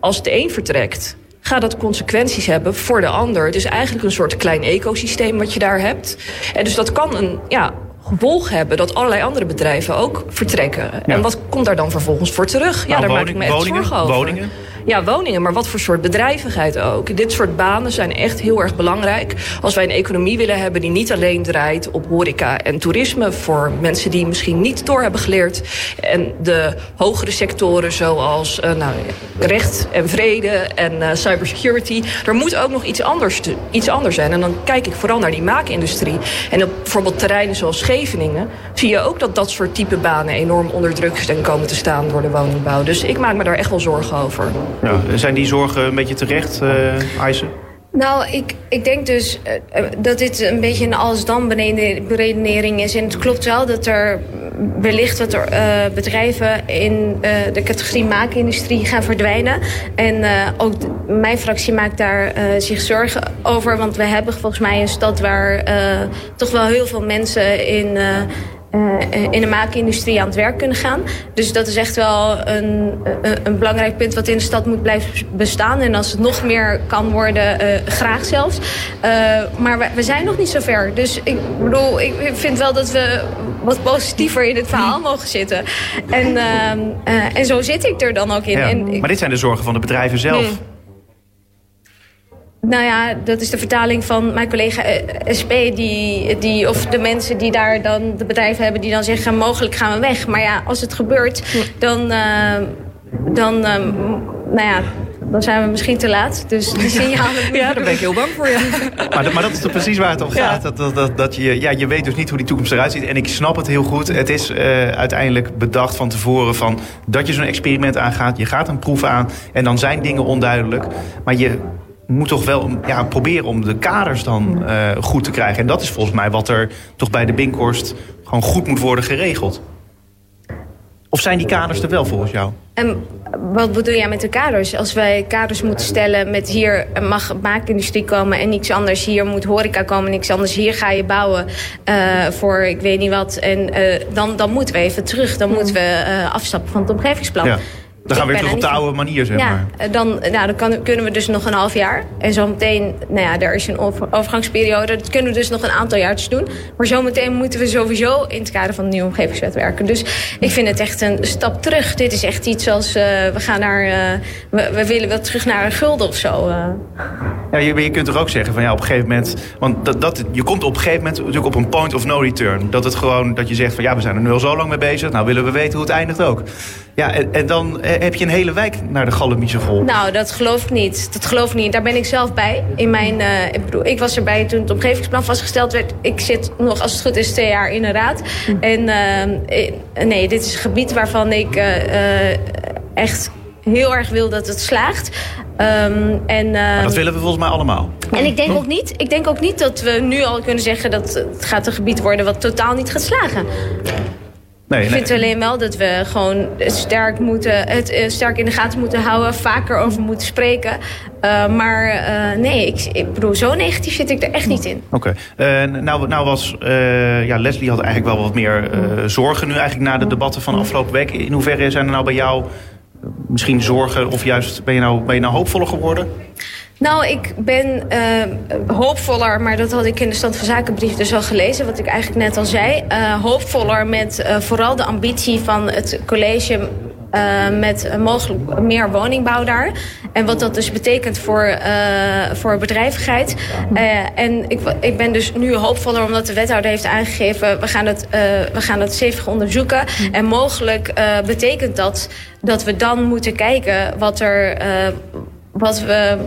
als de een vertrekt gaat dat consequenties hebben voor de ander. Het is eigenlijk een soort klein ecosysteem wat je daar hebt. En dus dat kan een ja, gevolg hebben dat allerlei andere bedrijven ook vertrekken. Ja. En wat komt daar dan vervolgens voor terug? Nou, ja, daar woning, maak ik me echt woningen, zorgen over. Woningen? Ja, woningen, maar wat voor soort bedrijvigheid ook. Dit soort banen zijn echt heel erg belangrijk. Als wij een economie willen hebben die niet alleen draait op horeca en toerisme... voor mensen die misschien niet door hebben geleerd... en de hogere sectoren zoals uh, nou, recht en vrede en uh, cybersecurity... er moet ook nog iets anders, iets anders zijn. En dan kijk ik vooral naar die maakindustrie. En op bijvoorbeeld terreinen zoals Scheveningen... zie je ook dat dat soort type banen enorm onder druk zijn komen te staan door de woningbouw. Dus ik maak me daar echt wel zorgen over. Ja, zijn die zorgen een beetje terecht, uh? Nou, ik, ik denk dus uh, dat dit een beetje een alles-dan beredenering is. En het klopt wel dat er wellicht wat er, bedrijven in de categorie maakindustrie gaan verdwijnen. En ook mijn fractie maakt daar zich zorgen over. Want we hebben volgens mij een stad waar toch wel heel veel mensen in in de maakindustrie aan het werk kunnen gaan. Dus dat is echt wel een, een, een, belangrijk punt wat in de stad moet blijven bestaan. En als het nog meer kan worden, uh, graag zelfs. Uh, maar we, we, zijn nog niet zo ver. Dus ik bedoel, ik vind wel dat we wat positiever in het verhaal mogen zitten. En, en zo zit ik er dan ook in. Ja, maar dit zijn de zorgen van de bedrijven zelf. Hmm. Nou ja, dat is de vertaling van mijn collega SP. Die, die, of de mensen die daar dan de bedrijven hebben die dan zeggen... mogelijk gaan we weg. Maar ja, als het gebeurt, dan... Uh, dan uh, nou ja, dan zijn we misschien te laat. Dus die signalen... Ja, daar ben ik heel bang voor, ja. maar, maar dat is toch precies waar het om gaat. Ja. Dat, dat, dat, dat, je, ja, je weet dus niet hoe die toekomst eruit ziet. En ik snap het heel goed. Het is uh, uiteindelijk bedacht van tevoren van dat je zo'n experiment aangaat. Je gaat een proef aan en dan zijn dingen onduidelijk. Maar je moet toch wel ja, proberen om de kaders dan uh, goed te krijgen. En dat is volgens mij wat er toch bij de Binkhorst gewoon goed moet worden geregeld. Of zijn die kaders er wel volgens jou? En wat bedoel jij met de kaders? Als wij kaders moeten stellen met hier mag maakindustrie komen en niks anders. Hier moet horeca komen, niks anders. Hier ga je bouwen uh, voor ik weet niet wat. En uh, dan, dan moeten we even terug. Dan moeten we uh, afstappen van het omgevingsplan. Ja. Dan gaan we weer terug op de oude manier, zeg ja, maar. eh, Dan, nou, dan kan, kunnen we dus nog een half jaar. En zometeen, nou ja, er is een over- overgangsperiode. Dat kunnen we dus nog een aantal jaartjes doen. Maar zometeen moeten we sowieso in het kader van de nieuwe omgevingswet werken. Dus ik vind het echt een stap terug. Dit is echt iets als, eh, we gaan naar, eh, we, we willen wel terug naar een gulden of zo. Ja, je, je kunt er ook zeggen van ja, op een gegeven moment... Want dat, dat, je komt op een gegeven moment natuurlijk op een point of no return. Dat het gewoon, dat je zegt van ja, we zijn er nu al zo lang mee bezig. Nou willen we weten hoe het eindigt ook. Ja, en, en dan eh, heb je een hele wijk naar de Gallemiezen vol. Nou, dat geloof ik niet. Dat geloof ik niet. Daar ben ik zelf bij. In mijn, eh, ik, bedoel, ik was erbij toen het omgevingsplan vastgesteld werd. Ik zit nog, als het goed is, twee jaar in een raad. En eh, nee, dit is een gebied waarvan ik echt heel erg wil dat het slaagt. Ehm, en, Maar ehm, dat willen we volgens mij allemaal. en ik denk, ook niet, ik denk ook niet dat we nu al kunnen zeggen... dat het gaat een gebied worden wat totaal niet gaat slagen. Nee, Ik vind alleen wel dat we gewoon sterk, moeten, het eh, sterk in de gaten moeten houden. Vaker over moeten spreken. Eh, maar eh, nee, ik, ik bedoel, zo negatief zit ik er echt niet in. Oké. Nou, nou was ja, Leslie had eigenlijk wel wat meer zorgen nu eigenlijk na de debatten van afgelopen week. In hoeverre zijn er nou bij jou misschien zorgen of juist ben je nou, ben je nou hoopvoller geworden? Nou, ik ben eh, hoopvoller, maar dat had ik in de Stand van Zakenbrief dus al gelezen, wat ik eigenlijk net al zei. Eh, hoopvoller met eh, vooral de ambitie van het college met mogelijk meer woningbouw daar. En wat dat dus betekent voor, voor bedrijvigheid. En ik, ik ben dus nu hoopvoller omdat de wethouder heeft aangegeven... we gaan het, we gaan het stevig onderzoeken. En mogelijk betekent dat dat we dan moeten kijken wat er... wat we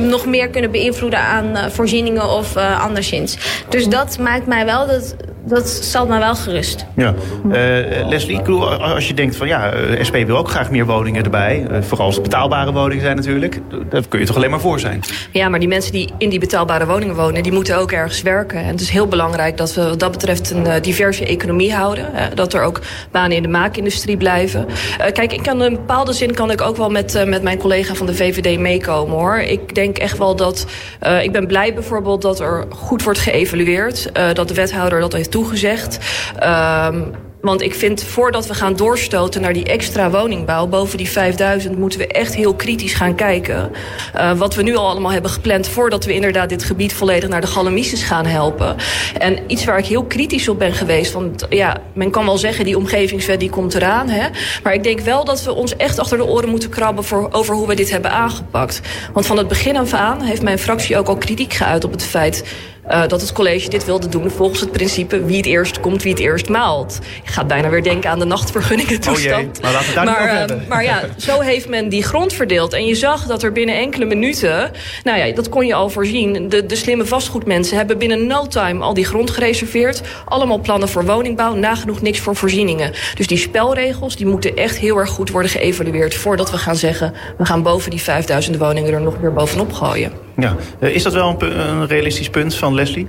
nog meer kunnen beïnvloeden aan eh, voorzieningen of eh, anderszins. Dus dat maakt mij wel, dat, dat stelt mij wel gerust. Ja. Eh, Leslie, ik bedoel, als je denkt van ja, eh, SP wil ook graag meer woningen erbij. eh, vooral als het betaalbare woningen zijn natuurlijk. Daar kun je toch alleen maar voor zijn. Ja, maar die mensen die in die betaalbare woningen wonen... die moeten ook ergens werken. En het is heel belangrijk dat we wat dat betreft een diverse economie houden. Dat er ook banen in de maakindustrie blijven. Eh, kijk, ik kan in een bepaalde zin kan ik ook wel met, met mijn collega van de VVD meekomen, hoor. Ik denk echt wel dat... eh, ik ben blij bijvoorbeeld dat er goed wordt geëvalueerd. eh, dat de wethouder dat heeft toegezegd. Ehm, want ik vind, voordat we gaan doorstoten naar die extra woningbouw... boven die 5000, moeten we echt heel kritisch gaan kijken. Uh, wat we nu al allemaal hebben gepland... voordat we inderdaad dit gebied volledig naar de Galamises gaan helpen. En iets waar ik heel kritisch op ben geweest... want ja, men kan wel zeggen, die omgevingswet die komt eraan. Hè? Maar ik denk wel dat we ons echt achter de oren moeten krabben... Voor, over hoe we dit hebben aangepakt. Want van het begin af aan heeft mijn fractie ook al kritiek geuit op het feit... Uh, dat het college dit wilde doen volgens het principe wie het eerst komt, wie het eerst maalt. Je gaat bijna weer denken aan de nachtvergunningen toestand. Oh jee, maar maar, uh, hebben. maar ja, zo heeft men die grond verdeeld. En je zag dat er binnen enkele minuten, nou ja, dat kon je al voorzien. De, de slimme vastgoedmensen hebben binnen no time al die grond gereserveerd. Allemaal plannen voor woningbouw, nagenoeg niks voor voorzieningen. Dus die spelregels, die moeten echt heel erg goed worden geëvalueerd... voordat we gaan zeggen, we gaan boven die 5000 woningen er nog meer bovenop gooien. Ja, uh, is dat wel een, een realistisch punt van Leslie?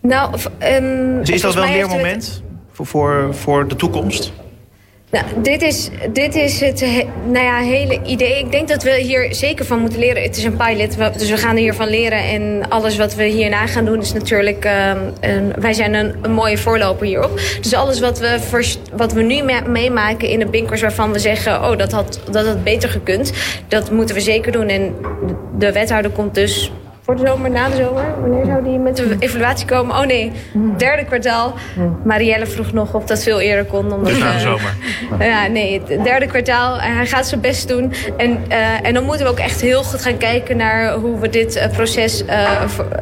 Nou, um, dus is dat wel een leermoment het... voor, voor, voor de toekomst? Nou, dit is, dit is het he, nou ja, hele idee. Ik denk dat we hier zeker van moeten leren. Het is een pilot, dus we gaan hiervan leren. En alles wat we hierna gaan doen is natuurlijk... Uh, een, wij zijn een, mooie voorloper hierop. Dus alles wat we, wat we nu me, meemaken in de binkers... waarvan we zeggen, oh, dat had, dat had beter gekund... dat moeten we zeker doen. En de wethouder komt dus voor de zomer, na de zomer? Wanneer zou die met de evaluatie komen? Oh nee, derde kwartaal. Marielle vroeg nog of dat veel eerder kon. Omdat, dus na de zomer? Uh, ja, nee, het derde kwartaal. Hij gaat zijn best doen. En, uh, en dan moeten we ook echt heel goed gaan kijken naar hoe we dit uh, proces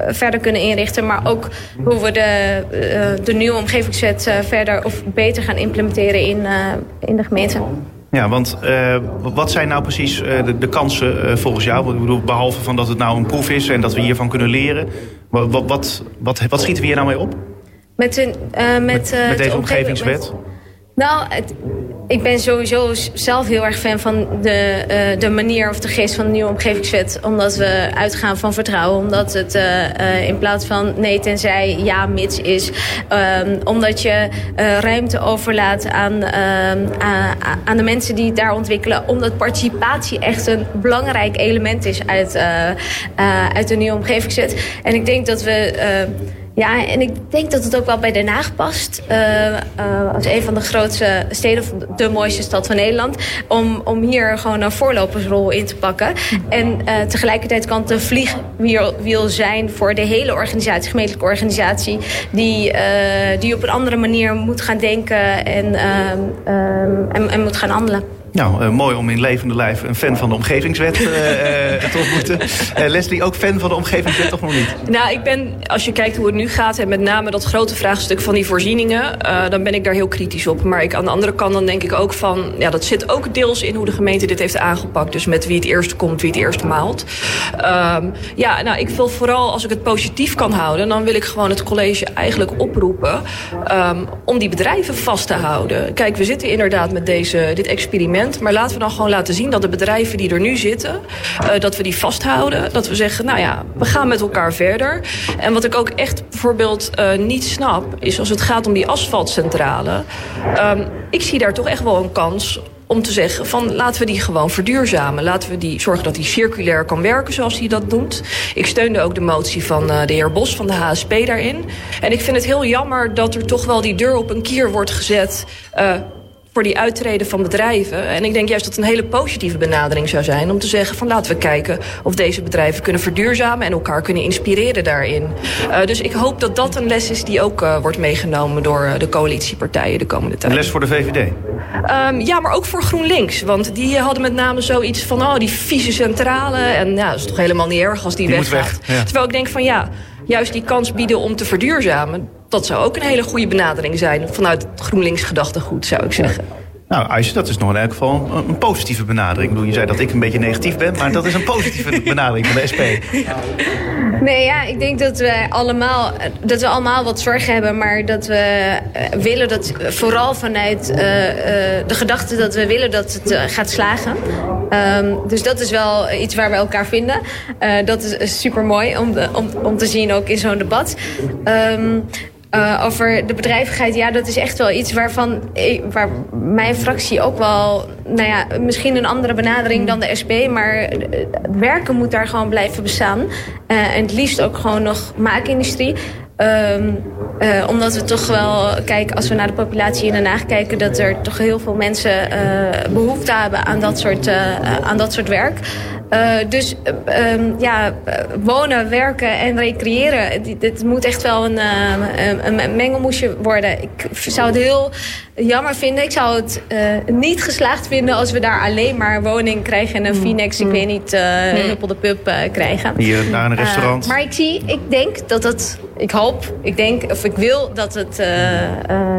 verder kunnen inrichten. Maar ook hoe we de, de nieuwe omgevingswet verder of beter gaan implementeren in, in de gemeente. Ja, want uh, wat zijn nou precies uh, de, de, kansen uh, volgens jou? Ik bedoel, behalve van dat het nou een proef is en dat we hiervan kunnen leren. Wat, wat, wat, wat schieten we hier nou mee op? Met, een, met, met, met deze omgevingswet? Met, nou, ik ben sowieso zelf heel erg fan van de, uh, de manier of de geest van de nieuwe omgevingswet. Omdat we uitgaan van vertrouwen. Omdat het uh, in plaats van nee tenzij ja mits is. Um, omdat je ruimte overlaat aan, aan de mensen die het daar ontwikkelen. Omdat participatie echt een belangrijk element is uit, uit de nieuwe omgevingswet. En ik denk dat we Ja, en ik denk dat het ook wel bij Den Haag past. Uh, uh, als een van de grootste steden, de mooiste stad van Nederland. Om, om hier gewoon een voorlopersrol in te pakken. En uh, tegelijkertijd kan het een vliegwiel zijn voor de hele organisatie, gemeentelijke organisatie. Die, die op een andere manier moet gaan denken en, en, en moet gaan handelen. Nou, uh, mooi om in levende lijf een fan van de omgevingswet uh, uh, te ontmoeten. Leslie, ook fan van de omgevingswet toch nog niet? Nou, ik ben, als je kijkt hoe het nu gaat... en met name dat grote vraagstuk van die voorzieningen... dan ben ik daar heel kritisch op. Maar ik, aan de andere kant dan denk ik ook van... ja, dat zit ook deels in hoe de gemeente dit heeft aangepakt. Dus met wie het eerst komt, wie het eerst maalt. Um, ja, nou, ik wil vooral, als ik het positief kan houden... dan wil ik gewoon het college eigenlijk oproepen... Um, om die bedrijven vast te houden. Kijk, we zitten inderdaad met deze, dit experiment maar laten we dan gewoon laten zien dat de bedrijven die er nu zitten... Uh, dat we die vasthouden. Dat we zeggen, nou ja, we gaan met elkaar verder. En wat ik ook echt bijvoorbeeld uh, niet snap... is als het gaat om die asfaltcentrale. Um, ik zie daar toch echt wel een kans om te zeggen van laten we die gewoon verduurzamen. Laten we die zorgen dat die circulair kan werken zoals hij dat doet. Ik steunde ook de motie van uh, de heer Bos van de HSP daarin. En ik vind het heel jammer dat er toch wel die deur op een kier wordt gezet... Uh, voor die uittreden van bedrijven. En ik denk juist dat het een hele positieve benadering zou zijn... om te zeggen van laten we kijken of deze bedrijven kunnen verduurzamen... en elkaar kunnen inspireren daarin. Uh, dus ik hoop dat dat een les is die ook uh, wordt meegenomen... door uh, de coalitiepartijen de komende tijd. Een les voor de VVD? Um, ja, maar ook voor GroenLinks. Want die hadden met name zoiets van... oh, die vieze centrale. En ja, dat is toch helemaal niet erg als die, die weggaat. Weg, ja. Terwijl ik denk van ja, juist die kans bieden om te verduurzamen dat zou ook een hele goede benadering zijn vanuit het GroenLinks gedachtegoed, zou ik zeggen. Nou, Aisje, dat is nog in elk geval een, een positieve benadering. Ik bedoel, je zei dat ik een beetje negatief ben, maar dat is een positieve benadering van de SP. Nee, ja, ik denk dat we allemaal, dat we allemaal wat zorg hebben, maar dat we uh, willen dat vooral vanuit uh, uh, de gedachte dat we willen dat het gaat slagen. Um, dus dat is wel iets waar we elkaar vinden. dat is super mooi om, om, om te zien ook in zo'n debat. Um, Uh, over de bedrijvigheid, ja, dat is echt wel iets waarvan waar mijn fractie ook wel, nou ja, misschien een andere benadering dan de SP, maar het werken moet daar gewoon blijven bestaan. Uh, en het liefst ook gewoon nog maakindustrie. Uh, omdat we toch wel, kijk, als we naar de populatie in Den Haag kijken, dat er toch heel veel mensen behoefte hebben aan dat soort, aan dat soort werk. Uh, dus uh, um, ja, wonen, werken en recreëren, dit moet echt wel een, uh, een, een mengelmoesje worden. Ik zou het heel jammer vinden. Ik zou het niet geslaagd vinden als we daar alleen maar woning krijgen en een Phoenix, ik weet niet, een Huppel de Pub krijgen. Hier naar een restaurant. maar ik zie, ik denk dat het, ik hoop, ik denk, of ik wil dat het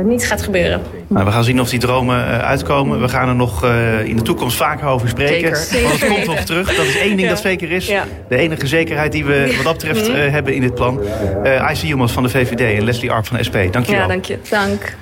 niet gaat gebeuren. Nou, we gaan zien of die dromen uitkomen. We gaan er nog in de toekomst vaker over spreken. Zeker. Want het komt nog terug. Dat is één ding ja. dat zeker is. Ja. De enige zekerheid die we wat dat betreft uh, hebben in dit plan. IC Humans van de VVD en Leslie Arp van de SP. Dank je wel. Ja, dank je. Dank.